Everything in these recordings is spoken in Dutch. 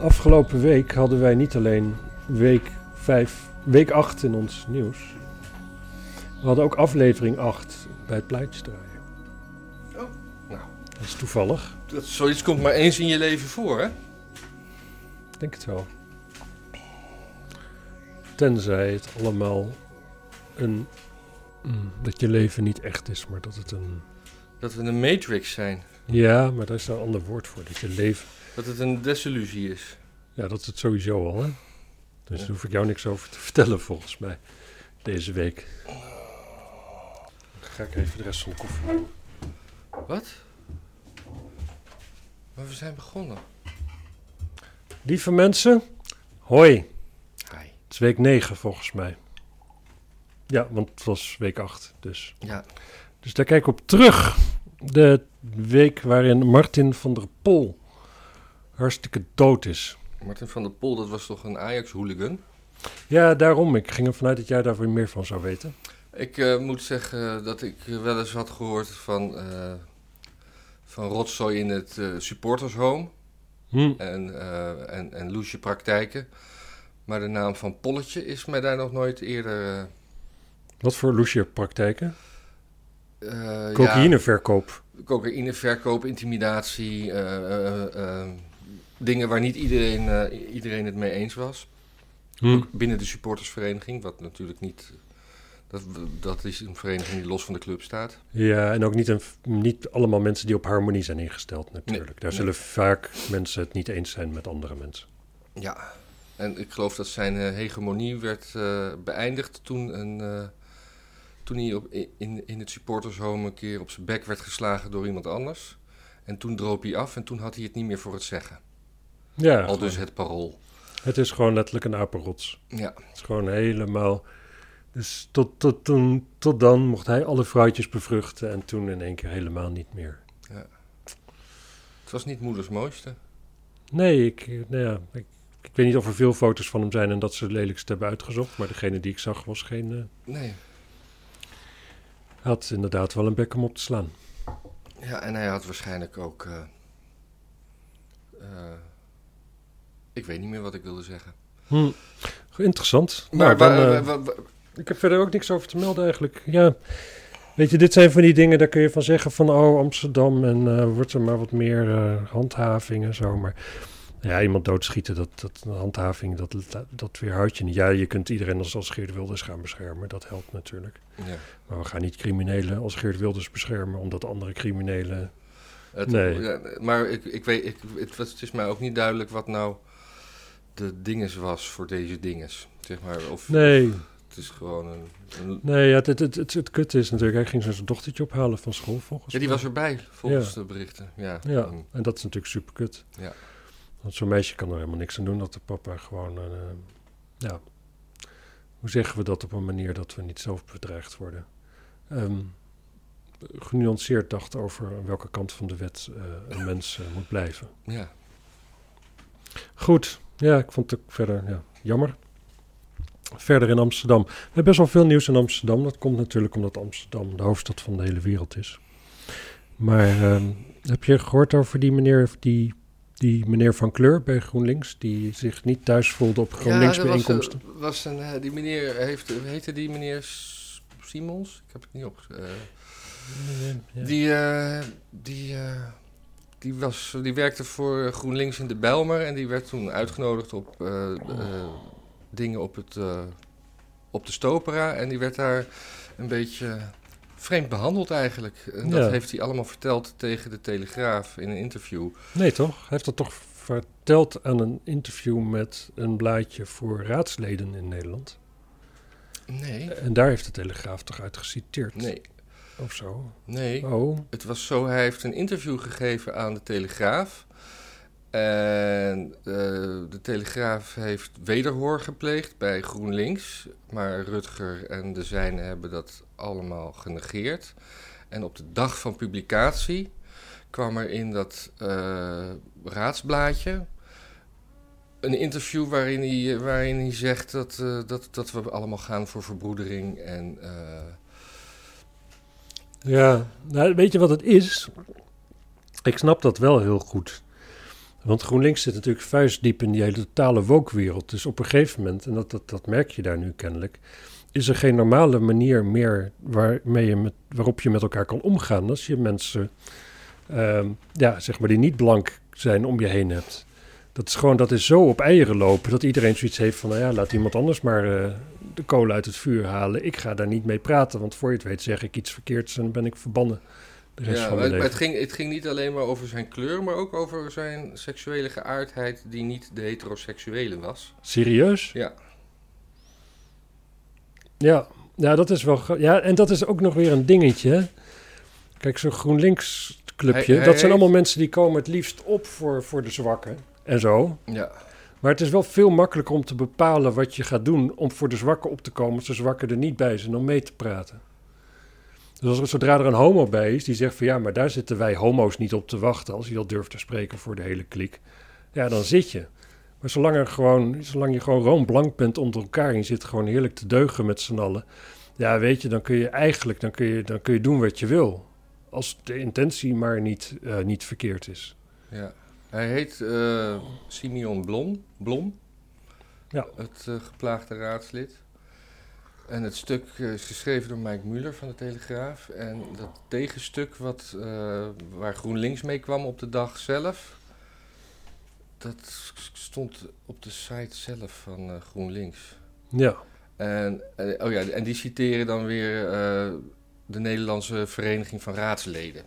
Afgelopen week hadden wij niet alleen week 5, week 8 in ons nieuws. We hadden ook aflevering 8 bij het pleitje draaien. Oh, nou. Dat is toevallig. Dat, zoiets komt maar eens in je leven voor, hè? Ik denk het wel. Tenzij het allemaal een. mm, dat je leven niet echt is, maar dat het een. Dat we een matrix zijn. Ja, maar daar is een ander woord voor. Dat je leven. Dat het een desillusie is. Ja, dat is het sowieso al, hè? Dus Ja. daar hoef ik jou niks over te vertellen, volgens mij. Deze week. Dan ga ik even de rest van de koffie. Wat? Maar we zijn begonnen. Lieve mensen, hoi. Hi. Het is week 9 volgens mij. Ja, want het was week 8. Dus. Ja, dus daar kijk ik op terug. De week waarin Martin van der Pol hartstikke dood is. Martin van der Pol, dat was toch een Ajax-hooligan? Ja, daarom. Ik ging ervan uit dat jij daar weer meer van zou weten. Ik eh, moet zeggen dat ik wel eens had gehoord van, eh, van rotzooi in het eh, supportershome Hm. en, en, en loesje praktijken. Maar de naam van Polletje is mij daar nog nooit eerder... Wat voor loesje praktijken? eh, ja, Cocaïneverkoop. cocaïneverkoop, intimidatie, dingen waar niet iedereen, eh, iedereen het mee eens was. Hm. Ook binnen de supportersvereniging, wat natuurlijk niet... Dat, dat is een vereniging die los van de club staat. Ja, en ook niet, een, niet allemaal mensen die op harmonie zijn ingesteld natuurlijk. Daar nee. zullen vaak mensen het niet eens zijn met andere mensen. Ja, en ik geloof dat zijn eh, hegemonie werd eh, beëindigd toen, een, toen hij op, in, in het supportershome een keer op zijn bek werd geslagen door iemand anders. En toen droop hij af en toen had hij het niet meer voor het zeggen. Ja, Al dus het parool. het is gewoon letterlijk een apenrots. Ja, Het is gewoon helemaal... Dus tot, tot, toen, tot dan mocht hij alle vrouwtjes bevruchten en toen in één keer helemaal niet meer. het was niet moeders mooiste. Nee, ik, nou ja, ik, ik weet niet of er veel foto's van hem zijn en dat ze de lelijkste hebben uitgezocht. Maar degene die ik zag was geen... eh, Nee. had inderdaad wel een bek om op te slaan. Ja, en hij had waarschijnlijk ook... eh, eh, ik weet niet meer wat ik wilde zeggen. Hm. Interessant. Maar nou, dan, wa- eh, wa- wa- Ik heb verder ook niks over te melden eigenlijk. Ja, weet je, dit zijn van die dingen, daar kun je van zeggen van, oh, Amsterdam en eh, wordt er maar wat meer eh, handhaving en zo. Maar ja, iemand doodschieten, dat, dat handhaving, dat, dat weerhoudt je niet. Ja, je kunt iedereen als, als Geert Wilders gaan beschermen, dat helpt natuurlijk. ja. Maar we gaan niet criminelen als Geert Wilders beschermen, omdat andere criminelen... Het, Nee. ja, maar ik, ik weet, ik, het, was- het is mij ook niet duidelijk wat nou de dinges was voor deze dinges. Zeg maar, of Nee, het is gewoon een... een- nee ja, het, het, het, het, kutte is natuurlijk, hij ging zijn dochtertje ophalen van school volgens ja, die was erbij, volgens de berichten. Ja, Ja, en dat is natuurlijk super kut. Ja. Want zo'n meisje kan er helemaal niks aan doen dat de papa gewoon, eh, ja, hoe zeggen we dat op een manier dat we niet zelf bedreigd worden? Ehm, genuanceerd dacht over welke kant van de wet eh, een mens eh, moet blijven. ja. Goed, ja, ik vond het ook verder ja, jammer. Verder in Amsterdam. We hebben best wel veel nieuws in Amsterdam. Dat komt natuurlijk omdat Amsterdam de hoofdstad van de hele wereld is. Maar ehm, heb je gehoord over die meneer, die, die meneer van kleur bij GroenLinks, die zich niet thuis voelde op GroenLinks dat was, een, eh, die meneer, heeft, heette die meneer Simons? Ik heb het niet op. eh, Ja. Die, eh, die, die, was, die werkte voor GroenLinks in de Bijlmer en die werd toen uitgenodigd op eh, eh, dingen op, het, eh, op de Stopera. En die werd daar een beetje vreemd behandeld eigenlijk. En dat Ja. heeft hij allemaal verteld tegen de Telegraaf in een interview. Nee, toch? Hij heeft dat toch verteld aan een interview met een blaadje voor raadsleden in Nederland. Nee, En daar heeft de Telegraaf toch uit geciteerd? nee, Of zo? nee. Oh, Het was zo, hij heeft een interview gegeven aan de Telegraaf. En eh, de Telegraaf heeft wederhoor gepleegd bij GroenLinks. Maar Rutger en de zijnen hebben dat allemaal genegeerd. En op de dag van publicatie kwam er in dat eh, raadsblaadje een interview waarin hij, waarin hij zegt dat, eh, dat, dat we allemaal gaan voor verbroedering en... Ja, nou, weet je wat het is? Ik snap dat wel heel goed. Want GroenLinks zit natuurlijk vuistdiep in die hele totale wokwereld. Dus op een gegeven moment, en dat, dat, dat merk je daar nu kennelijk, is er geen normale manier meer waarmee je met, waarop je met elkaar kan omgaan als je mensen, ehm, ja, zeg maar, die niet blank zijn om je heen hebt. Dat is gewoon, dat is zo op eieren lopen dat iedereen zoiets heeft van, nou ja, laat iemand anders maar eh, de kolen uit het vuur halen. Ik ga daar niet mee praten, want voor je het weet zeg ik iets verkeerds en dan ben ik verbannen de rest Ja, van maar mijn het, ging, het ging niet alleen maar over zijn kleur, maar ook over zijn seksuele geaardheid die niet de heteroseksuele was. Serieus? Ja, Ja, ja, dat is wel. Ja, en dat is ook nog weer een dingetje. Kijk, zo'n GroenLinks clubje, Hij- hij dat zijn heeft- allemaal mensen die komen het liefst op voor, voor de zwakken en zo. ja, Maar het is wel veel makkelijker om te bepalen wat je gaat doen om voor de zwakken op te komen als de zwakken er niet bij zijn om mee te praten. Dus als zodra er een homo bij is die zegt van ja, maar daar zitten wij homo's niet op te wachten als je dat durft te spreken voor de hele klik. Ja, dan zit je. Maar zolang, er gewoon, zolang je gewoon roomblank bent onder elkaar en je zit gewoon heerlijk te deugen met z'n allen. Ja, weet je, dan kun je eigenlijk dan kun je, dan kun je doen wat je wil. Als de intentie maar niet, eh, niet verkeerd is. ja. Hij heet eh Simeon Blom, Blom Ja. het eh, geplaagde raadslid. En het stuk eh, is geschreven door Mike Muller van de Telegraaf. En dat tegenstuk wat, waar GroenLinks mee kwam op de dag zelf... dat stond op de site zelf van GroenLinks. Ja, En, oh ja, en die citeren dan weer de Nederlandse Vereniging van Raadsleden.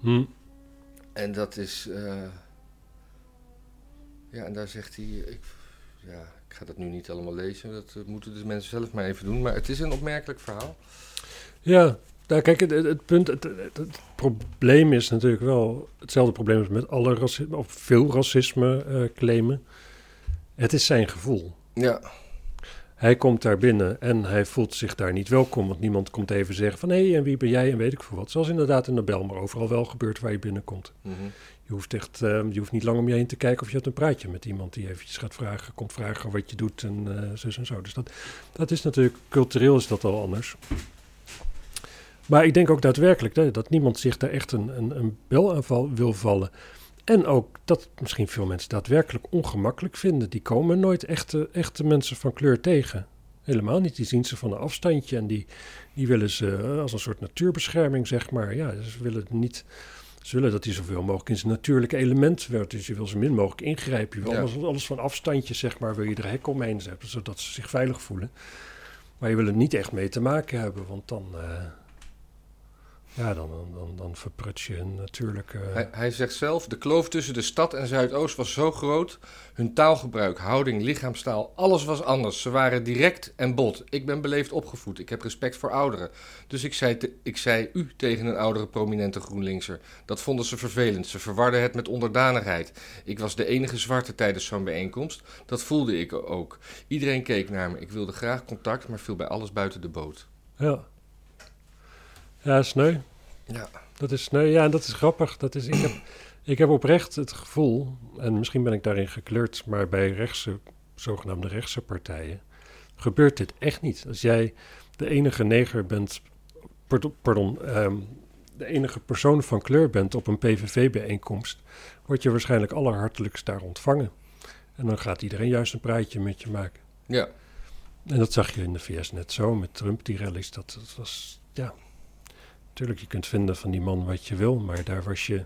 hm. En dat is. Ja, en daar zegt hij. Ik, ja, ik ga dat nu niet allemaal lezen. Dat eh, moeten de mensen zelf maar even doen. Maar het is een opmerkelijk verhaal. Ja, nou, kijk, het, het, punt, het, het- het probleem is natuurlijk wel hetzelfde probleem als met alle racisme, of veel racisme eh, claimen. Het is zijn gevoel. Ja, Hij komt daar binnen en hij voelt zich daar niet welkom, want niemand komt even zeggen van hé, en wie ben jij en weet ik veel wat. Zoals inderdaad in de bel, maar overal wel gebeurt waar je binnenkomt. mhm. Je hoeft, echt, eh, je hoeft niet lang om je heen te kijken of je hebt een praatje met iemand die eventjes gaat vragen, komt vragen wat je doet en eh zus en zo. Dus dat, dat is natuurlijk, cultureel is dat al anders. Maar ik denk ook daadwerkelijk hè, dat niemand zich daar echt een, een, een bel aan val- wil vallen. En ook dat misschien veel mensen daadwerkelijk ongemakkelijk vinden. Die komen nooit echte, echte mensen van kleur tegen. Helemaal niet. Die zien ze van een afstandje en die, die willen ze eh, als een soort natuurbescherming, zeg maar. Ja, ze willen niet. Ze willen dat hij zoveel mogelijk in zijn natuurlijke element werd. Dus je wil zo min mogelijk ingrijpen. Je wil Ja. alles, alles van afstandje, zeg maar, wil je er hek omheen zetten, zodat ze zich veilig voelen. Maar je wil er niet echt mee te maken hebben, want dan, eh, ja, dan, dan, dan, verpruts je een natuurlijke... Hij, hij zegt zelf: de kloof tussen de stad en Zuidoost was zo groot. Hun taalgebruik, houding, lichaamstaal, alles was anders. Ze waren direct en bot. Ik ben beleefd opgevoed. Ik heb respect voor ouderen. Dus ik zei, te- ik zei u tegen een oudere prominente GroenLinkser. Dat vonden ze vervelend. Ze verwarden het met onderdanigheid. Ik was de enige zwarte tijdens zo'n bijeenkomst. Dat voelde ik ook. Iedereen keek naar me. Ik wilde graag contact, maar viel bij alles buiten de boot. Ja. Ja, sneu. Ja. Dat is sneu. Ja, en dat is grappig. Dat is, ik, heb, ik heb oprecht het gevoel, en misschien ben ik daarin gekleurd, maar bij rechtse, zogenaamde rechtse partijen, gebeurt dit echt niet. Als jij de enige neger bent, pardon, pardon ehm, de enige persoon van kleur bent op een PVV-bijeenkomst, word je waarschijnlijk allerhartelijkst daar ontvangen. En dan gaat iedereen juist een praatje met je maken. Ja. En dat zag je in de VS net zo met Trump, die rallies. Dat, dat was, ja. Natuurlijk, je kunt vinden van die man wat je wil, maar daar was je.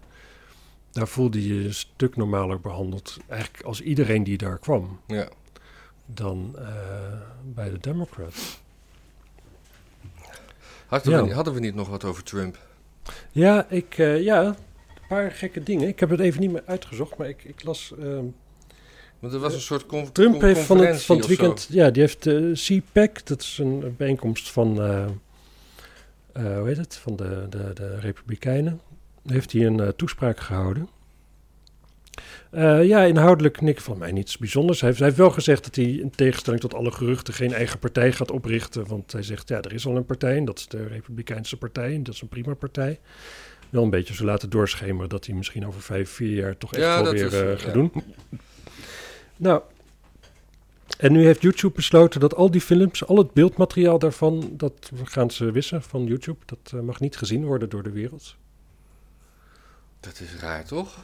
Daar voelde je een stuk normaler behandeld. Eigenlijk als iedereen die daar kwam. Ja. Dan eh, bij de Democrats. Hadden, Ja. we, hadden we niet nog wat over Trump? Ja, ik, eh, ja, een paar gekke dingen. Ik heb het even niet meer uitgezocht, maar ik, ik las. ehm, Want er was een soort Trump heeft van het, van het weekend, ja, die heeft de CPAC, dat is een bijeenkomst van, eh, hoe heet het, van de, de, de Republikeinen, heeft hij een eh, toespraak gehouden. Eh, ja, inhoudelijk niks van mij niets bijzonders. Hij heeft, hij heeft wel gezegd dat hij in tegenstelling tot alle geruchten geen eigen partij gaat oprichten. Want hij zegt, ja, er is al een partij en dat is de Republikeinse partij en dat is een prima partij. Wel een beetje zo laten doorschemeren dat hij misschien over vijf, vier jaar toch echt Ja, wel weer is, gaat ja. doen. Nou, en nu heeft YouTube besloten dat al die films, al het beeldmateriaal daarvan, dat gaan ze wissen van YouTube. Dat eh, mag niet gezien worden door de wereld. Dat is raar, toch?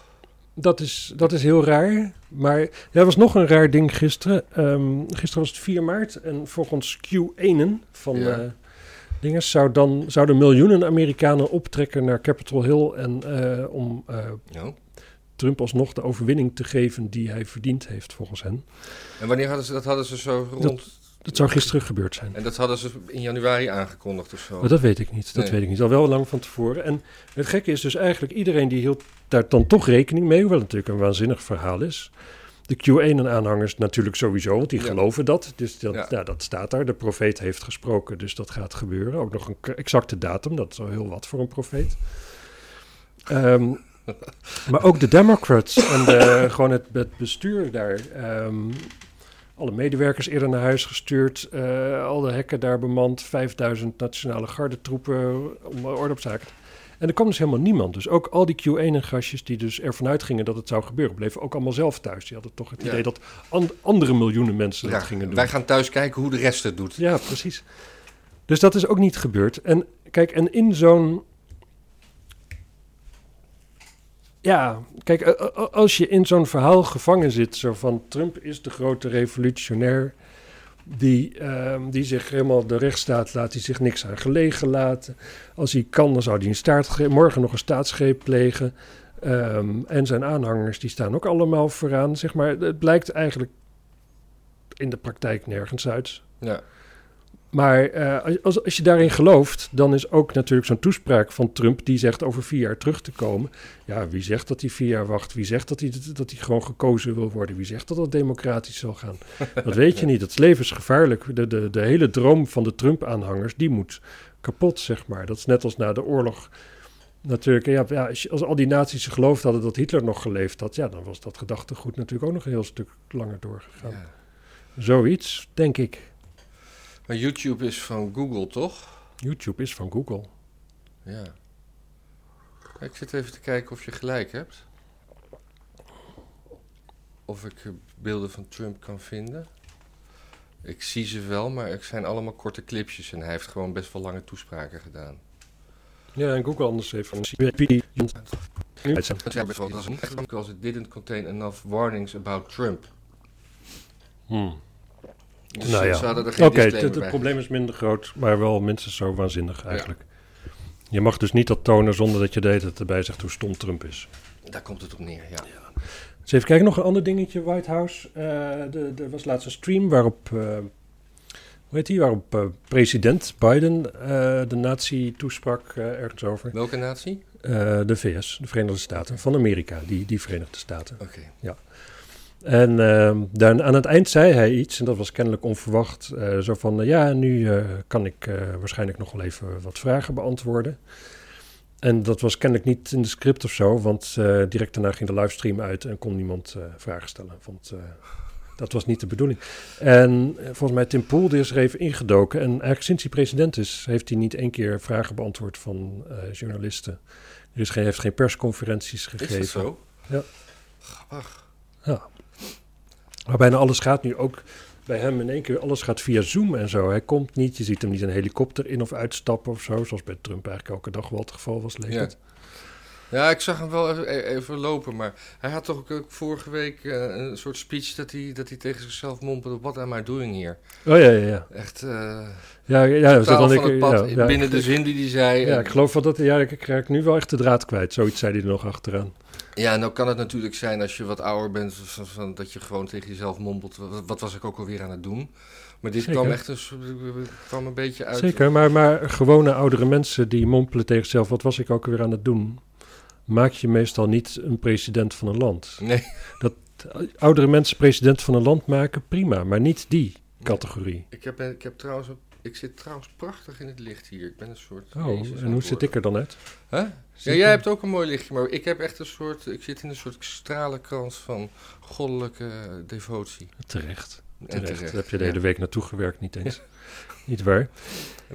dat is, dat is heel raar. Maar er was nog een raar ding gisteren. Ehm, gisteren was het 4 maart en volgens Q1 van Ja. eh dingen zou dan, zouden miljoenen Amerikanen optrekken naar Capitol Hill en, eh, om Ja. Trump alsnog de overwinning te geven die hij verdiend heeft volgens hen. En wanneer hadden ze dat hadden ze zo rond? Dat zou gisteren gebeurd zijn. En dat hadden ze in januari aangekondigd of zo. Maar dat weet ik niet. Dat Nee. weet ik niet. Al wel lang van tevoren. En het gekke is dus eigenlijk iedereen die hield daar dan toch rekening mee, hoewel het natuurlijk een waanzinnig verhaal is. De Q1-aanhangers natuurlijk sowieso, want die Ja. geloven dat. Dus dat, Ja. ja, dat staat daar. De profeet heeft gesproken, dus dat gaat gebeuren. Ook nog een exacte datum, dat is al heel wat voor een profeet. Ehm, maar ook de Democrats en de, gewoon het, het bestuur daar. ehm, alle medewerkers eerder naar huis gestuurd. eh, al de hekken daar bemand. 5000 nationale gardetroepen om orde op zaken. En er kwam dus helemaal niemand. Dus ook al die Q1-gastjes die dus ervan uitgingen dat het zou gebeuren... bleven ook allemaal zelf thuis. Die hadden toch het Ja. idee dat an- andere miljoenen mensen Ja, dat gingen doen. wij gaan thuis kijken hoe de rest het doet. Ja, precies. Dus dat is ook niet gebeurd. En kijk, en in zo'n. Ja, kijk, eh, eh, als je in zo'n verhaal gevangen zit, zo van Trump is de grote revolutionair. Die, ehm, die zich helemaal de rechtsstaat laat, die zich niks aan gelegen laten. Als hij kan, dan zou hij een morgen nog een staatsgreep plegen. Ehm, en zijn aanhangers, die staan ook allemaal vooraan. Zeg maar, het blijkt eigenlijk in de praktijk nergens uit. Ja. Maar eh, als, als je daarin gelooft, dan is ook natuurlijk zo'n toespraak van Trump die zegt over vier jaar terug te komen. Ja, wie zegt dat hij vier jaar wacht? Wie zegt dat hij, dat hij gewoon gekozen wil worden? Wie zegt dat het democratisch zal gaan? Dat weet je niet. Dat is levensgevaarlijk. De, de, de hele droom van de Trump-aanhangers, die moet kapot, zeg maar. Dat is net als na de oorlog. Natuurlijk, ja, ja, als, al die naties geloofd hadden dat Hitler nog geleefd had, ja, dan was dat gedachtegoed natuurlijk ook nog een heel stuk langer doorgegaan. ja. Zoiets, denk ik. Maar YouTube is van Google, toch? YouTube is van Google. Ja. Ik zit even te kijken of je gelijk hebt. Of ik eh, beelden van Trump kan vinden. Ik zie ze wel, maar het zijn allemaal korte clipjes en hij heeft gewoon best wel lange toespraken gedaan. Ja, en Google anders heeft van Because it didn't contain enough warnings about Trump. Hmm. Dus Nou ja. ze hadden er geen Oké, disclaimer het, probleem is minder groot, maar wel minstens zo waanzinnig eigenlijk. Je mag dus niet dat tonen zonder dat je de hele tijd erbij zegt hoe stom Trump is. Daar komt het op neer, ja. Dus even kijken, nog een ander dingetje, White House. Eh, de- Er was laatst een stream waarop, eh, hoe heet die, waarop eh, president Biden eh, de natie toesprak eh, ergens over. Welke natie? Eh, de VS, de Verenigde Staten, van Amerika, die, die Verenigde Staten. Oké. En ehm, dan, aan het eind zei hij iets, en dat was kennelijk onverwacht. eh, zo van, ja, nu eh, kan ik eh, waarschijnlijk nog wel even wat vragen beantwoorden. En dat was kennelijk niet in de script of zo, want direct daarna ging de livestream uit en kon niemand vragen stellen. Want dat was niet de bedoeling. En volgens mij Tim Poel die is er even ingedoken. En eigenlijk sinds hij president is, heeft hij niet één keer vragen beantwoord van journalisten. Er is geen, heeft geen persconferenties gegeven. Is dat zo? Ja. Grappig. Ja. Maar bijna alles gaat nu ook bij hem in één keer, alles gaat via Zoom en zo. Hij komt niet, je ziet hem niet een helikopter in of uitstappen of zo, zoals bij Trump eigenlijk elke dag wel het geval was, leek Ja. het. Ja, ik zag hem wel even, e- even lopen, maar hij had toch ook vorige week eh, een soort speech dat hij, dat hij tegen zichzelf mompelde, what am I doing here? Oh ja, ja, ja. Echt, eh Ja, ja, dat dan pad, ja, ja, binnen ik- de zin die hij zei. Ja, En- ik geloof wel dat, ja, ik ik raak nu wel echt de draad kwijt. Zoiets zei hij er nog achteraan. Ja, nou kan het natuurlijk zijn als je wat ouder bent, dat je gewoon tegen jezelf mompelt, wat, was ik ook alweer aan het doen? Maar dit Zeker. kwam echt een, kwam een beetje uit. Zeker, maar, maar gewone oudere mensen die mompelen tegen zichzelf, wat was ik ook weer aan het doen? Maak je meestal niet een president van een land. Nee, Oudere mensen president van een land maken, prima, maar niet die categorie. ik heb, ik heb trouwens, ik zit trouwens prachtig in het licht hier. Ik ben een soort. Oh, en hoe zit ik er dan uit? Hè? Ja, jij hebt ook een mooi lichtje, maar ik heb echt een soort, ik zit in een soort stralenkrans van goddelijke devotie. Terecht. Terecht. terecht, Daar heb je de hele week naartoe gewerkt, niet eens. niet waar?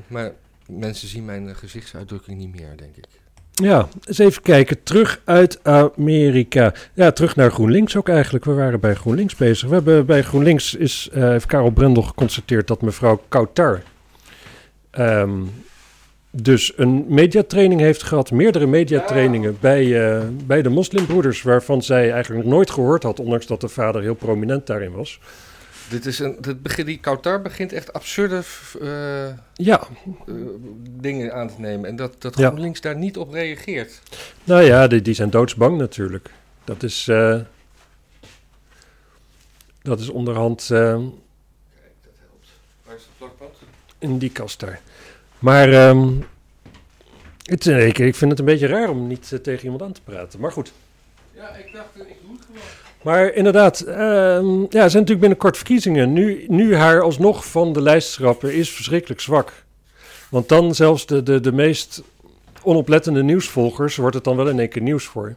Maar mensen zien mijn eh, gezichtsuitdrukking niet meer, denk ik. Ja, eens even kijken. Terug uit Amerika. Ja, terug naar GroenLinks ook eigenlijk. We waren bij GroenLinks bezig. We hebben bij GroenLinks is, eh heeft Karel Brendel geconstateerd dat mevrouw Kautar... ehm, dus een mediatraining heeft gehad, meerdere mediatrainingen bij, eh, bij de moslimbroeders, waarvan zij eigenlijk nog nooit gehoord had, ondanks dat de vader heel prominent daarin was. Dit is een, dit begin, die Kautar begint echt absurde eh, Ja, eh, dingen aan te nemen. En dat, dat Ja. GroenLinks daar niet op reageert. nou ja, die, die zijn doodsbang natuurlijk. Dat is, dat is onderhand eh, Waar is het plakband? in die kast daar. Maar ehm, het, ik, ik vind het een beetje raar om niet eh, tegen iemand aan te praten. Maar goed. Ja, ik dacht, eh, ik doe het gewoon. Maar inderdaad, ehm, ja, er zijn natuurlijk binnenkort verkiezingen. Nu, nu haar alsnog van de lijst schrappen is verschrikkelijk zwak. Want dan zelfs de, de, de meest onoplettende nieuwsvolgers wordt het dan wel in één keer nieuws voor.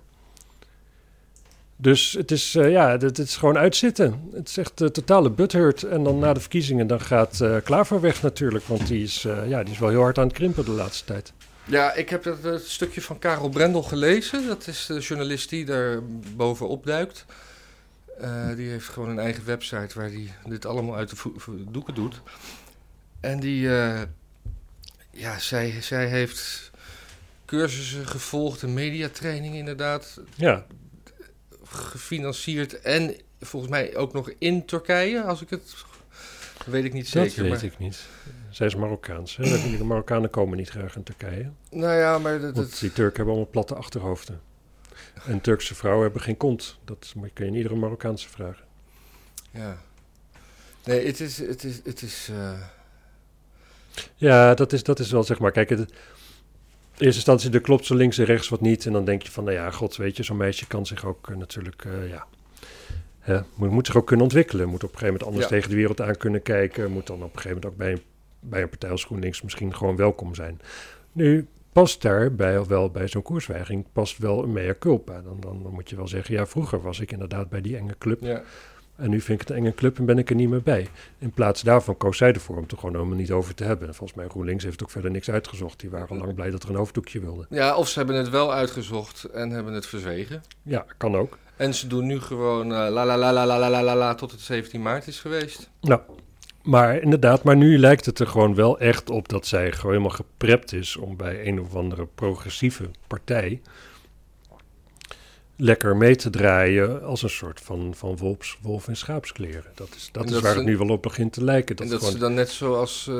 Dus het is, eh, ja, het, het is gewoon uitzitten. Het is echt de totale butthurt. En dan na de verkiezingen dan gaat eh, Klaver weg natuurlijk. Want die is, eh, ja, die is wel heel hard aan het krimpen de laatste tijd. Ja, ik heb dat, eh, stukje van Karel Brendel gelezen. Dat is de journalist die daar bovenop duikt. Eh, die heeft gewoon een eigen website waar hij dit allemaal uit de doeken doet. En die, eh, ja, zij, zij heeft cursussen gevolgd, een mediatraining inderdaad, Ja, gefinancierd. En volgens mij ook nog in Turkije, als ik het... Weet ik niet dat zeker. weet maar, ik niet. Zij is Marokkaans. Hè? De Marokkanen komen niet graag in Turkije. Nou ja, maar dat, dat, die Turken hebben allemaal platte achterhoofden. En Turkse vrouwen hebben geen kont. Dat kun je in iedere Marokkaanse vragen. ja. Nee, het is, het is, het is, eh, Ja, dat is, dat is wel zeg maar. Kijk, het, eerste instantie er klopt zo links en rechts wat niet. En dan denk je van, nou ja, god, weet je, zo'n meisje kan zich ook eh, natuurlijk, eh, ja. Hè, moet, moet zich ook kunnen ontwikkelen. Moet op een gegeven moment anders Ja. tegen de wereld aan kunnen kijken. Moet dan op een gegeven moment ook bij een, bij een partij als GroenLinks misschien gewoon welkom zijn. Nu past daarbij, of wel bij zo'n koerswijging, past wel een mea culpa. Dan, dan, dan moet je wel zeggen, ja, vroeger was ik inderdaad bij die enge club. ja. En nu vind ik het een enge club en ben ik er niet meer bij. In plaats daarvan koos zij ervoor om het er gewoon helemaal niet over te hebben. En volgens mij GroenLinks heeft ook verder niks uitgezocht. Die waren lang blij dat er een hoofddoekje wilde. Ja, of ze hebben het wel uitgezocht en hebben het verzwegen. Ja, kan ook. En ze doen nu gewoon eh, la la la la la la la la tot het 17 maart is geweest. Nou, maar inderdaad, maar nu lijkt het er gewoon wel echt op dat zij gewoon helemaal geprept is om bij een of andere progressieve partij lekker mee te draaien als een soort van, van wolfs, wolf in schaapskleren. Dat is, dat is waar ze- het nu wel op begint te lijken. Dat en dat gewoon, ze dan net zoals eh,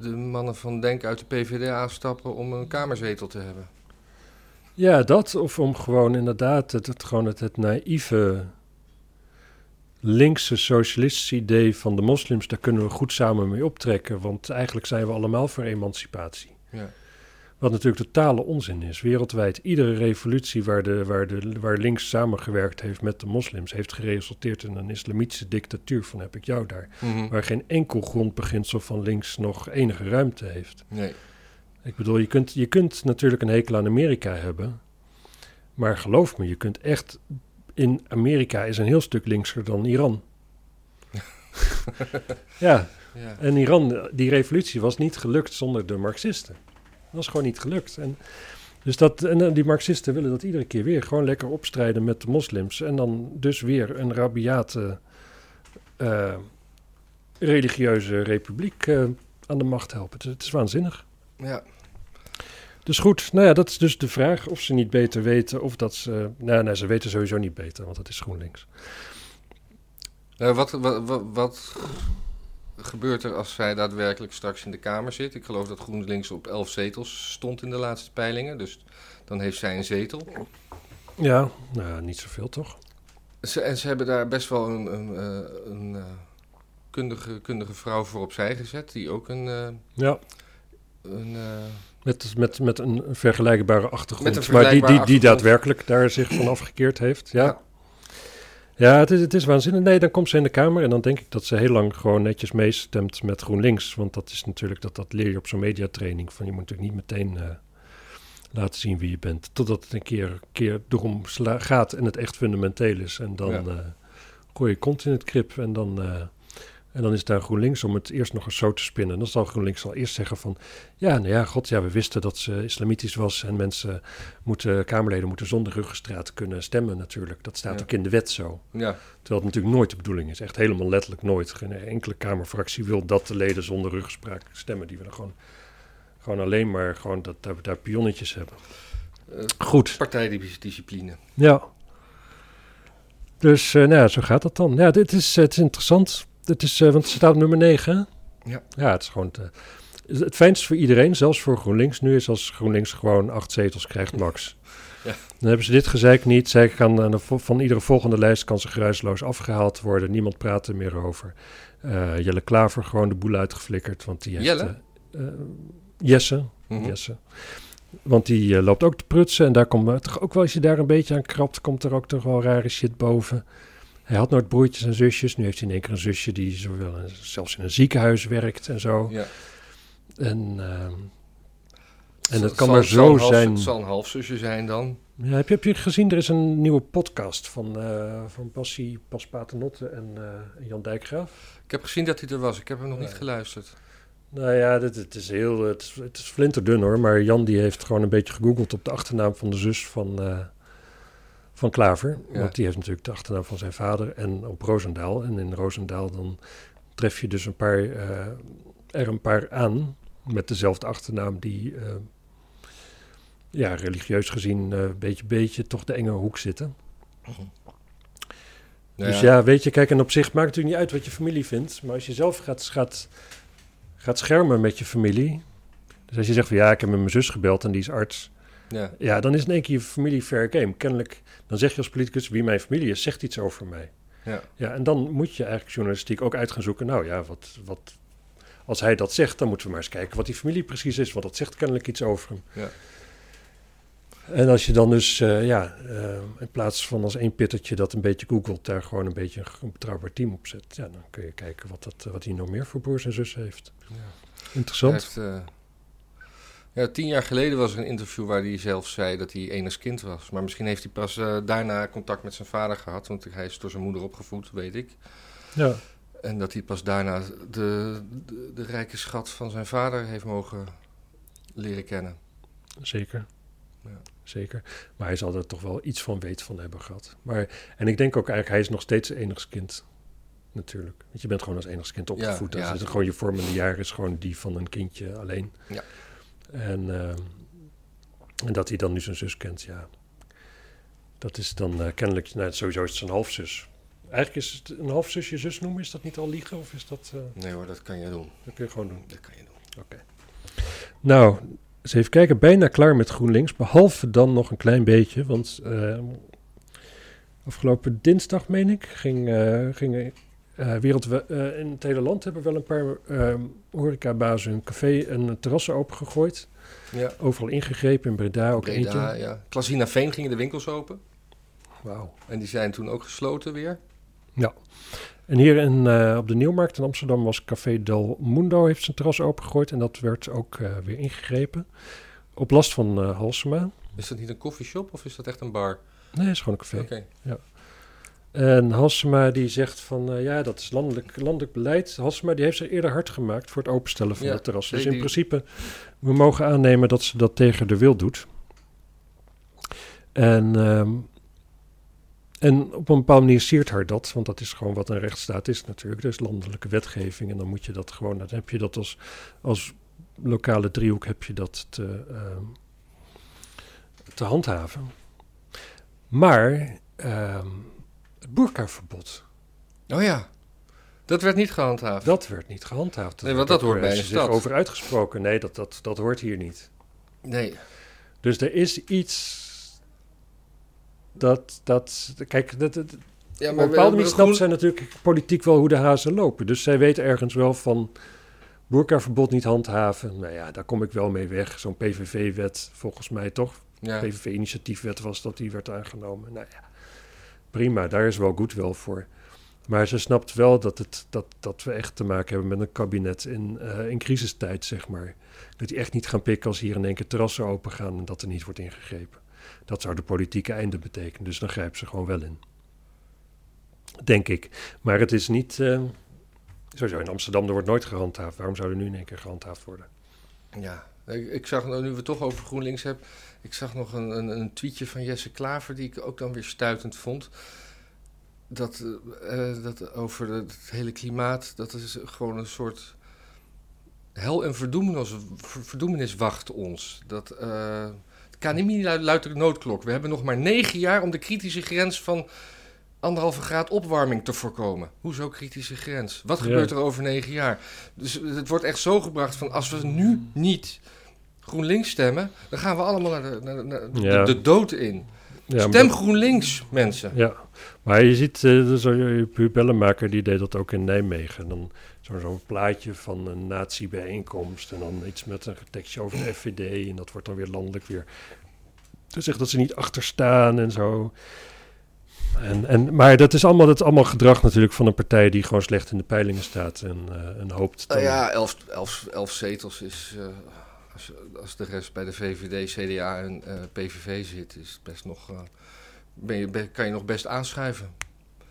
de- mannen van Denk uit de PvdA stappen om een kamerzetel te hebben. Ja, dat. Of om gewoon inderdaad het, het, gewoon het, het naïeve linkse socialistische idee van de moslims, daar kunnen we goed samen mee optrekken. Want eigenlijk zijn we allemaal voor emancipatie. Ja. Wat natuurlijk totale onzin is. Wereldwijd, iedere revolutie waar, de, waar, de, waar links samengewerkt heeft met de moslims, heeft geresulteerd in een islamitische dictatuur. Van heb ik jou daar. Mhm. Waar geen enkel grondbeginsel van links nog enige ruimte heeft. Nee. Ik bedoel, je kunt, je kunt natuurlijk een hekel aan Amerika hebben. Maar geloof me, je kunt echt. In Amerika is een heel stuk linkser dan Iran. ja, Ja. en Iran, die revolutie was niet gelukt zonder de Marxisten. Dat was gewoon niet gelukt. En, dus dat, en eh, die Marxisten willen dat iedere keer weer gewoon lekker opstrijden met de moslims. En dan dus weer een rabiate eh, religieuze republiek eh, aan de macht helpen. Het, het is waanzinnig. ja. Dus goed, nou ja, dat is dus de vraag of ze niet beter weten of dat ze... Nou, nee, ze weten sowieso niet beter, want dat is GroenLinks. Nou, wat, wat, wat, wat gebeurt er als zij daadwerkelijk straks in de Kamer zit? Ik geloof dat GroenLinks op 11 zetels stond in de laatste peilingen. Dus dan heeft zij een zetel. Ja, nou, niet zoveel toch? Ze, en ze hebben daar best wel een, een, eh, een eh, kundige, kundige vrouw voor opzij gezet. Die ook een... eh, Ja, een met, met, met een vergelijkbare achtergrond. Met een maar die, die, vergelijkbare die daadwerkelijk daar zich van afgekeerd heeft. Ja, ja. Ja het, is, het is waanzinnig. Nee, dan komt ze in de Kamer en dan denk ik dat ze heel lang gewoon netjes meestemt met GroenLinks. Want dat is natuurlijk, dat, dat leer je op zo'n mediatraining. Van je moet natuurlijk niet meteen eh, laten zien wie je bent. Totdat het een keer, keer erom gaat en het echt fundamenteel is. En dan Ja. eh, gooi je kont in het krip en dan... eh, en dan is daar GroenLinks om het eerst nog eens zo te spinnen. Dan zal GroenLinks al eerst zeggen van... Ja, nou ja, god, ja, we wisten dat ze islamitisch was... en mensen moeten, Kamerleden moeten zonder ruggenstraat kunnen stemmen natuurlijk. Dat staat Ja. ook in de wet zo. ja. Terwijl het natuurlijk nooit de bedoeling is. Echt helemaal letterlijk nooit. Geen enkele Kamerfractie wil dat de leden zonder ruggespraak stemmen. Die willen gewoon Gewoon alleen maar gewoon dat, we daar pionnetjes hebben. Eh, Goed. partijdiscipline. Ja. Dus, eh, nou ja, zo gaat dat dan. Ja, dit is, het is interessant. Het is, eh, want het staat op nummer 9, hè? Ja. Ja, het is gewoon... te- het fijnst voor iedereen, zelfs voor GroenLinks nu, is als GroenLinks gewoon acht zetels krijgt, max. Ja. Dan hebben ze dit gezeik niet. Zij kan aan de van iedere volgende lijst kan ze geruisloos afgehaald worden. Niemand praat er meer over. Eh, Jelle Klaver gewoon de boel uitgeflikkerd, want die heeft... Jelle? eh, Jesse, Mhm. Jesse. Want die loopt ook te prutsen. En daar komt toch ook wel, als je daar een beetje aan krabt, komt er ook toch wel rare shit boven. Hij had nooit broertjes en zusjes. Nu heeft hij in één keer een zusje die zowel zelfs in een ziekenhuis werkt en zo. Ja. En, ehm, en het kan zal- maar zo half- zijn. Het zal een halfzusje zijn dan. Ja, heb, je, heb je gezien, er is een nieuwe podcast van, eh van Passie Pas Paternotte en eh, Jan Dijkgraaf. Ik heb gezien dat hij er was. Ik heb hem nog niet geluisterd. Nou ja, dit, het is heel, het is, het is flinterdun hoor. Maar Jan die heeft gewoon een beetje gegoogeld op de achternaam van de zus van, eh, van Klaver. Ja. Want die heeft natuurlijk de achternaam van zijn vader en op Roosendaal. En in Roosendaal dan tref je dus een paar, eh, er een paar aan met dezelfde achternaam die, eh, ja, religieus gezien een beetje, beetje toch de enge hoek zitten. Nou dus ja, weet je, kijk, en op zich maakt het natuurlijk niet uit wat je familie vindt. Maar als je zelf gaat, gaat, gaat schermen met je familie. Dus als je zegt van ja, ik heb met mijn zus gebeld en die is arts. Ja. Ja, dan is in één keer je familie fair game. Kennelijk, dan zeg je als politicus wie mijn familie is, zegt iets over mij. Ja. Ja, en dan moet je eigenlijk journalistiek ook uit gaan zoeken. Nou ja, wat, wat, als hij dat zegt, dan moeten we maar eens kijken wat die familie precies is. Want dat zegt kennelijk iets over hem. Ja. En als je dan dus, eh, ja, eh, in plaats van als één pittertje dat een beetje googelt, daar gewoon een beetje een betrouwbaar team op zet. Ja, dan kun je kijken wat, dat, wat hij nog meer voor broers en zussen heeft. Ja. Interessant. Hij heeft, eh, ja, tien jaar geleden was er een interview waar hij zelf zei dat hij enig kind was. Maar misschien heeft hij pas eh, daarna contact met zijn vader gehad. Want hij is door zijn moeder opgevoed, weet ik. Ja, En dat hij pas daarna de, de, de rijke schat van zijn vader heeft mogen leren kennen. zeker. Ja. Zeker. Maar hij zal er toch wel iets van weet van hebben gehad. Maar, en ik denk ook eigenlijk, hij is nog steeds enigskind. Natuurlijk. Want je bent gewoon als enigskind opgevoed. Ja, Dat ja. is gewoon je vormende jaar is gewoon die van een kindje alleen. Ja. En, ehm, en dat hij dan nu zijn zus kent, ja. Dat is dan eh, kennelijk, nou, sowieso is het zijn halfzus. Eigenlijk is het een halfzus je zus noemen, is dat niet al liegen? Of is dat, eh, Nee hoor, dat kan je doen. dat kun je gewoon doen? Dat kan je doen. Nou, eens even kijken. Bijna klaar met GroenLinks. Behalve dan nog een klein beetje. Want eh, afgelopen dinsdag, meen ik, ging, eh ging eh, wereld, eh, in het hele land hebben wel een paar eh horecabazen hun café en terrassen opengegooid. Ja, Overal ingegrepen, in Breda ook Breda, eentje. ja. Klasina Veen gingen de winkels open. Wauw. En die zijn toen ook gesloten weer. En hier in, eh, op de Nieuwmarkt in Amsterdam was Café Del Mundo heeft zijn terras opengegooid. En dat werd ook weer ingegrepen. Op last van Halsema. Is dat niet een koffieshop of is dat echt een bar? Nee, het is gewoon een café. Oké. En Halsema die zegt van eh, ja, dat is landelijk, landelijk beleid. Halsema die heeft zich eerder hard gemaakt voor het openstellen van Ja, het terras. Dus in die- principe, we mogen aannemen dat ze dat tegen de wil doet. En, ehm, en op een bepaalde manier siert haar dat, want dat is gewoon wat een rechtsstaat is natuurlijk. Dus landelijke wetgeving en dan moet je dat gewoon, dan heb je dat als, als lokale driehoek heb je dat te, ehm, te handhaven. Maar ehm, het boerkaverbod, Oh ja, dat werd niet gehandhaafd. dat werd niet gehandhaafd. Nee, want dat hoort bij een stad. over uitgesproken. Nee, dat, dat, dat hoort hier niet. Nee. Dus er is iets dat, dat kijk, dat, dat, Ja, op een bepaalde manier snapt zij natuurlijk politiek wel hoe de hazen lopen. Dus zij weet ergens wel van boerkaverbod niet handhaven. Nou ja, daar kom ik wel mee weg. Zo'n PVV-wet, volgens mij toch? Ja. PVV-initiatiefwet was dat die werd aangenomen. Nou ja, prima, daar is wel goed wel voor. Maar ze snapt wel dat, het, dat, dat we echt te maken hebben met een kabinet in, eh, in crisistijd, zeg maar. Dat die echt niet gaan pikken als hier in één keer terrassen open gaan en dat er niet wordt ingegrepen. Dat zou de politieke einde betekenen, dus dan grijpen ze gewoon wel in. Denk ik. Maar het is niet... eh, sowieso in Amsterdam, er wordt nooit gehandhaafd. Waarom zou er nu in één keer gehandhaafd worden? Ja, ik, ik zag, nou, nu we het toch over GroenLinks hebben, ik zag nog een, een, een tweetje van Jesse Klaver die ik ook dan weer stuitend vond. Dat, eh, eh, dat over het hele klimaat, dat is gewoon een soort hel en verdoemenis, verdoemenis wacht ons. Dat, uh, het KNMI luidt de noodklok. We hebben nog maar negen jaar om de kritische grens van anderhalve graad opwarming te voorkomen. Hoezo kritische grens? Wat gebeurt er over negen jaar? Dus het wordt echt zo gebracht van als we nu niet GroenLinks stemmen, dan gaan we allemaal naar de, naar, naar de, dood in. Ja, Stem GroenLinks, mensen. Ja, maar je ziet, uh, zo, Pubellenmaker die deed dat ook in Nijmegen. Dan zo'n zo plaatje van een nazi-bijeenkomst en dan iets met een tekstje over de FVD. En dat wordt dan weer landelijk weer gezegd dat ze niet achter staan en zo. En, en, maar dat is, allemaal, dat is allemaal gedrag natuurlijk van een partij die gewoon slecht in de peilingen staat en, uh, en hoopt. Nou ja, elf, elf, elf zetels is. Uh, als, als, de rest bij de VVD, CDA en uh, PVV zit, is best nog. ben je, kan je nog best aanschuiven.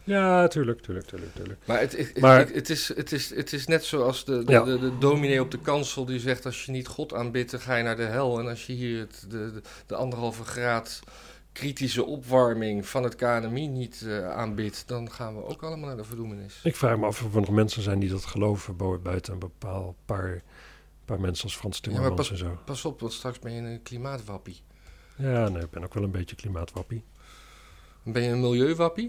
Ja, tuurlijk, tuurlijk, tuurlijk. tuurlijk. Maar, het, het, maar het, is, het, is, het is net zoals de, de, de, de, dominee op de kansel die zegt: als je niet God aanbidt, dan ga je naar de hel. En als je hier het, de, de, de anderhalve graad kritische opwarming van het KNMI niet uh, aanbidt, dan gaan we ook allemaal naar de verdoemenis. Ik vraag me af of er nog mensen zijn die dat geloven buiten een bepaald paar, paar mensen als Frans Timmermans ja, pas, en zo. Pas op, want straks ben je een klimaatwappie. Ja, nee, ik ben ook wel een beetje klimaatwappie. Ben je een milieuwappie?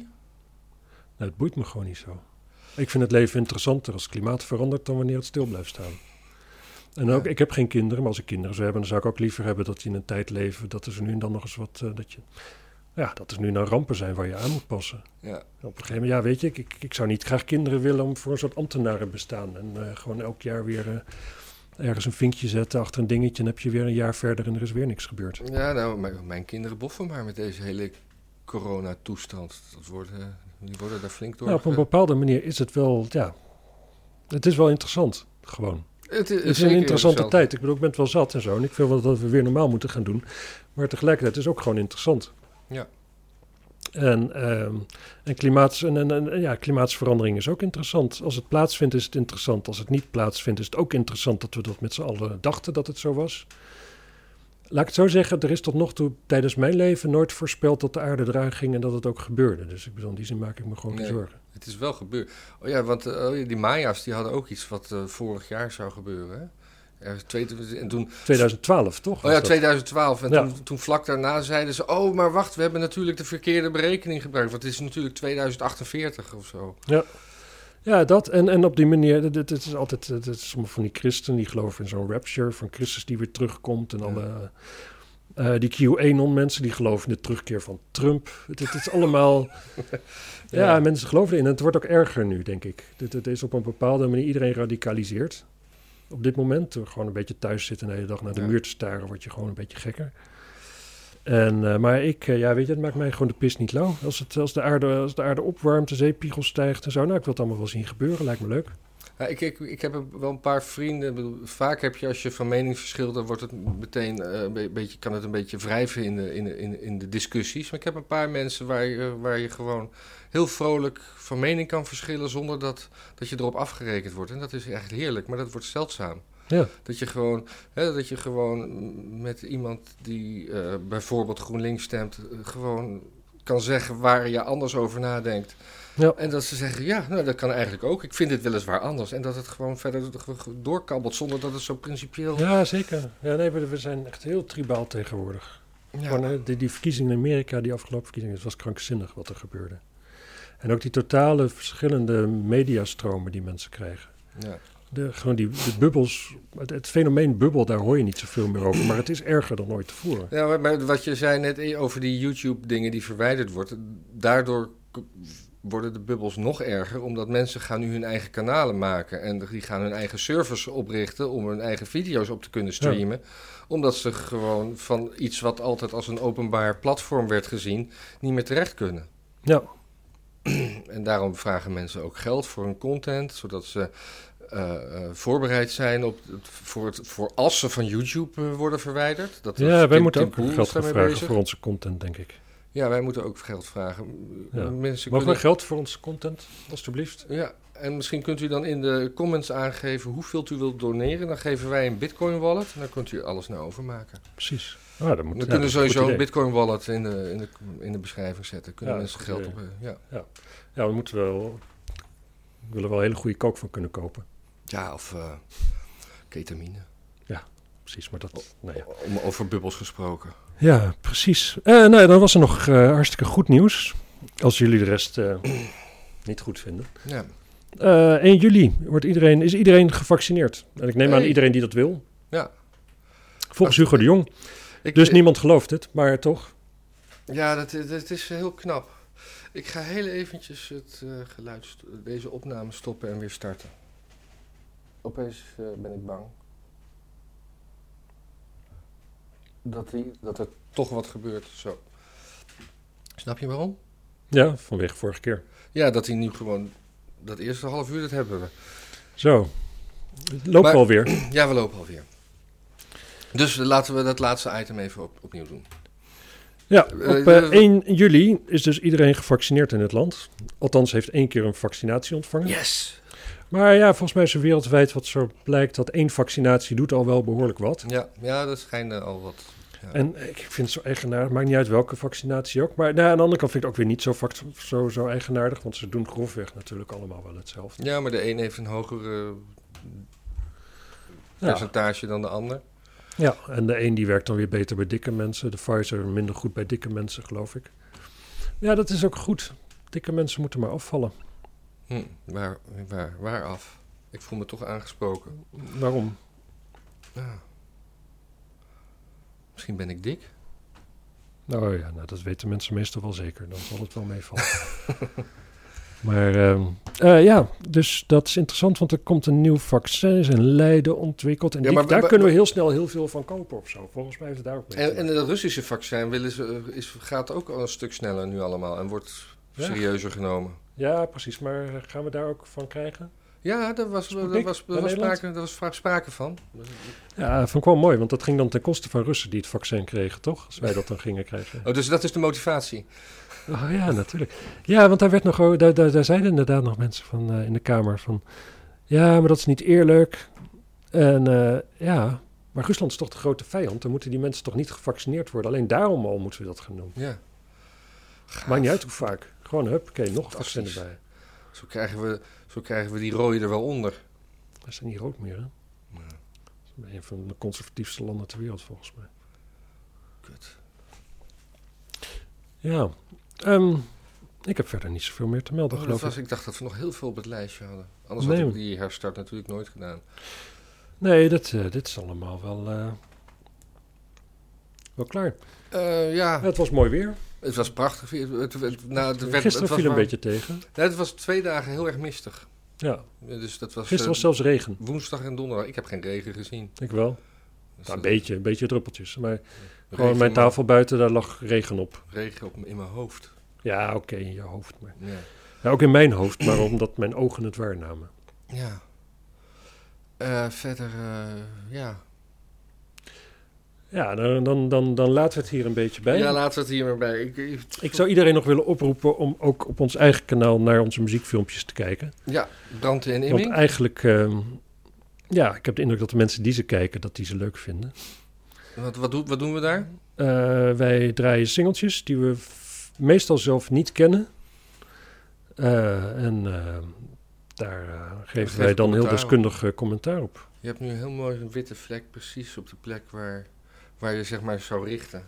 Nou, het boeit me gewoon niet zo. Ik vind het leven interessanter als het klimaat verandert dan wanneer het stil blijft staan. En ook, ik heb geen kinderen, maar als ik kinderen zou hebben, dan zou ik ook liever hebben dat die in een tijd leven dat er nu en dan nog eens wat, uh, dat je, ja, dat er nu naar rampen zijn waar je aan moet passen. Ja. Op een gegeven moment, ja, weet je, ik, ik, ik, zou niet graag kinderen willen om voor een soort ambtenaren bestaan en uh, gewoon elk jaar weer uh, ergens een vinkje zetten achter een dingetje en heb je weer een jaar verder en er is weer niks gebeurd. Ja, nou, mijn, mijn kinderen boffen maar met deze hele coronatoestand. Dat worden, die worden daar flink door. Nou, op een bepaalde manier is het wel, ja, het is wel interessant, gewoon. Het is, een interessante tijd. Ik bedoel, ik ben het wel zat en zo. En ik vind wel dat we weer normaal moeten gaan doen. Maar tegelijkertijd is het ook gewoon interessant. Ja. En, um, en, klimaats, en, en, ja, klimaatsverandering is ook interessant. Als het plaatsvindt, is het interessant. Als het niet plaatsvindt, is het ook interessant dat we dat met z'n allen dachten dat het zo was. Laat ik het zo zeggen, er is tot nog toe tijdens mijn leven nooit voorspeld dat de aarde eraan ging en dat het ook gebeurde. Dus ik bedoel, in die zin maak ik me gewoon nee. zorgen. Het is wel gebeurd. Oh ja, want uh, die Maya's die hadden ook iets wat uh, vorig jaar zou gebeuren. Hè? Er, en toen, 2012, toch? Oh ja, 2012. En ja. toen, toen, vlak daarna zeiden ze: Oh, maar wacht, we hebben natuurlijk de verkeerde berekening gebruikt. Want het is natuurlijk 2048 of zo. Ja. Ja, dat. En, en op die manier, het is altijd, het is sommige van die christen die geloven in zo'n rapture van Christus die weer terugkomt. En ja. alle, uh, die QAnon-mensen die geloven in de terugkeer van Trump. Het, het is allemaal. ja. ja. mensen geloven erin. En het wordt ook erger nu, denk ik. Het, het is op een bepaalde manier iedereen radicaliseert. Op dit moment, door gewoon een beetje thuis zitten de hele dag naar de ja. muur te staren, word je gewoon een beetje gekker. En, uh, maar ik, uh, ja, weet je, het maakt mij gewoon de pis niet lauw. Als, het, als, de aarde, als de aarde opwarmt, de zeepiegel stijgt en zo. Nou, ik wil het allemaal wel zien gebeuren, lijkt me leuk. Ja, ik, ik, ik heb wel een paar vrienden. Vaak heb je als je van mening verschilt, dan wordt het meteen uh, beetje, kan het een beetje wrijven in de, in, in de discussies. Maar ik heb een paar mensen waar je, waar je gewoon heel vrolijk van mening kan verschillen zonder dat, dat je erop afgerekend wordt. En dat is echt heerlijk, maar dat wordt zeldzaam. Ja. Dat, je gewoon, hè, dat je gewoon met iemand die uh, bijvoorbeeld GroenLinks stemt, uh, gewoon kan zeggen waar je anders over nadenkt. Ja. En dat ze zeggen, ja, nou, dat kan eigenlijk ook. Ik vind dit weliswaar anders. En dat het gewoon verder doorkabbelt zonder dat het zo principieel... Ja, zeker. Ja, nee, we zijn echt heel tribaal tegenwoordig. Ja. Gewoon, die, die verkiezingen in Amerika, die afgelopen verkiezingen, het was krankzinnig wat er gebeurde. En ook die totale verschillende mediastromen die mensen krijgen. Ja. De, gewoon die de bubbels, het, het, fenomeen bubbel, daar hoor je niet zoveel meer over. Maar het is erger dan ooit tevoren. Ja, maar wat je zei net over die YouTube-dingen die verwijderd worden. Daardoor worden de bubbels nog erger, omdat mensen gaan nu hun eigen kanalen maken. En die gaan hun eigen servers oprichten om hun eigen video's op te kunnen streamen. Ja. Omdat ze gewoon van iets wat altijd als een openbaar platform werd gezien, niet meer terecht kunnen. Ja. En daarom vragen mensen ook geld voor hun content, zodat ze uh, uh, voorbereid zijn op het, voor, het, voor als ze van YouTube uh, worden verwijderd. Dat ja, wij moeten ook geld vragen bezig. voor onze content, denk ik. Ja, wij moeten ook geld vragen. Ja. Mensen Mogen kunnen... we geld voor onze content, alstublieft? Ja, en misschien kunt u dan in de comments aangeven hoeveel u wilt doneren. Dan geven wij een Bitcoin wallet en dan kunt u alles naar overmaken. Precies. Ah, dan moet, we ja, kunnen sowieso een Bitcoin wallet in de, in de, in de beschrijving zetten. Kunnen ja, mensen geld op. Ja. Ja. ja, we moeten wel. We willen wel een hele goede kook van kunnen kopen. Ja, of uh, Ketamine. Precies, maar dat... Nou ja. Om over bubbels gesproken. Ja, precies. Eh nou, dan was er nog eh, hartstikke goed nieuws. Als jullie de rest eh, niet goed vinden. Ja. Eh 1 juli wordt iedereen, is iedereen gevaccineerd. En ik neem aan iedereen die dat wil. Ja. Volgens Hugo de Jong. Ik, Dus niemand gelooft het, maar toch. Ja, dat, is- dat is heel knap. Ik ga heel eventjes het eh, geluid, deze opname stoppen en weer starten. Opeens eh, ben ik bang. Dat, die, dat er toch wat gebeurt. Zo. Snap je waarom? Ja, vanwege vorige keer. Ja, dat hij nu gewoon... Dat eerste half uur, dat hebben we. Zo. Het loopt Maar- alweer. Ja, we lopen alweer. Dus laten we dat laatste item even op, opnieuw doen. Ja, Eh, op de- eh, 1 juli is dus iedereen gevaccineerd in het land. Althans, heeft één keer een vaccinatie ontvangen. Yes! Maar ja, volgens mij is er wereldwijd wat zo blijkt dat één vaccinatie doet al wel behoorlijk wat. Ja, ja dat schijnt eh, al wat. Ja. En ik vind het zo eigenaardig, maakt niet uit welke vaccinatie ook. Maar nou, aan de andere kant vind ik het ook weer niet zo, zo, zo eigenaardig, want ze doen grofweg natuurlijk allemaal wel hetzelfde. Ja, maar de een heeft een hoger Ja, percentage dan de ander. ja, en de een die werkt dan weer beter bij dikke mensen. De Pfizer minder goed bij dikke mensen, geloof ik. Ja, dat is ook goed. Dikke mensen moeten maar afvallen. Hm, waar, waar, waar af? Ik voel me toch aangesproken. Waarom? Ja. Misschien ben ik dik. Nou ja, nou, dat weten mensen meestal wel zeker. Dan zal het wel meevallen. maar ehm, eh, ja, dus dat is interessant, want er komt een nieuw vaccin is in Leiden ontwikkeld. En Ja, die- maar- daar maar- kunnen we heel snel heel veel van kopen of zo. Volgens mij heeft het daar ook mee. En, en het Russische vaccin willen ze, is, gaat ook al een stuk sneller nu allemaal en wordt Ja. serieuzer genomen. Ja, precies. Maar gaan we daar ook van krijgen? Ja, daar was, daar was, daar sprake, daar was vaak sprake van. Ja, dat vond ik wel mooi, want dat ging dan ten koste van Russen die het vaccin kregen, toch? Als wij dat dan gingen krijgen. Oh, dus dat is de motivatie. Oh ja, natuurlijk. Ja, want daar, werd nog, daar, daar, daar zeiden inderdaad nog mensen van, eh, in de Kamer van... Ja, maar dat is niet eerlijk. En eh, ja, maar Rusland is toch de grote vijand. Dan moeten die mensen toch niet gevaccineerd worden. Alleen daarom al moeten we dat gaan doen. Ja. Maakt niet uit hoe vaak. Gewoon, hup, oké, nog Fantastisch. erbij. Zo krijgen, we, zo krijgen we die rode er wel onder. Dat is niet rood meer, hè? Dat is een van de conservatiefste landen ter wereld, volgens mij. Kut. Ja, ehm, ik heb verder niet zoveel meer te melden, Oh, dat geloof was, ik. ik dacht dat we nog heel veel op het lijstje hadden. Anders Nee. had ik die herstart natuurlijk nooit gedaan. Nee, dat, eh, dit is allemaal wel, eh, wel klaar. Eh, ja, Het was mooi weer. Het was prachtig. Het, het, nou, het werd, Gisteren het was viel een warm. beetje tegen. Nee, het was twee dagen heel erg mistig. Ja, Dus dat was, gisteren was eh, zelfs regen. woensdag en donderdag. Ik heb geen regen gezien. Ik wel. Dus, Nou, een beetje, een beetje druppeltjes. Maar regen gewoon mijn tafel buiten, daar lag regen op. Regen op, in mijn hoofd. Ja, oké, in je hoofd. Maar. Ja. Ja, ook in mijn hoofd, maar omdat mijn ogen het waarnamen. ja. Eh, verder, eh, ja. Ja, dan, dan, dan, dan laten we het hier een beetje bij. Ja, laten we het hier maar bij. Ik, ik, Ik zou iedereen nog willen oproepen om ook op ons eigen kanaal naar onze muziekfilmpjes te kijken. Ja, brand en Want imming. eigenlijk, ehm, ja, ik heb de indruk dat de mensen die ze kijken, dat die ze leuk vinden. Wat, wat, doen, wat doen we daar? Eh, wij draaien singeltjes die we meestal zelf niet kennen. Eh, en eh, daar eh, geven wij dan heel deskundig commentaar op. Je hebt nu heel mooi een witte vlek precies op de plek waar, waar je zeg maar zou richten.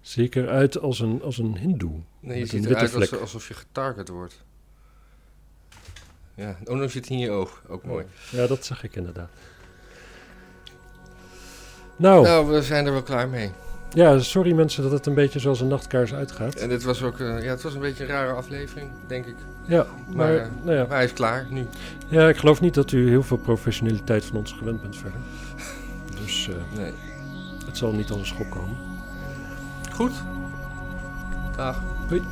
Zie ik eruit als een, als een hindoe. Nee, je ziet eruit als, alsof je getarget wordt. Ja, oh, nu zit in je oog. Ook mooi. Ja, dat zag ik inderdaad. Nou, Nou, we zijn er wel klaar mee. ja, sorry mensen dat het een beetje zoals een nachtkaars uitgaat. En dit was ook, eh, ja, het was een beetje een rare aflevering, denk ik. Ja, maar, Maar, eh, nou ja. Maar hij is klaar nu. ja, ik geloof niet dat u heel veel professionaliteit van ons gewend bent verder. Dus eh, Nee. Het zal niet als een schok komen. Goed. Dag. Doei.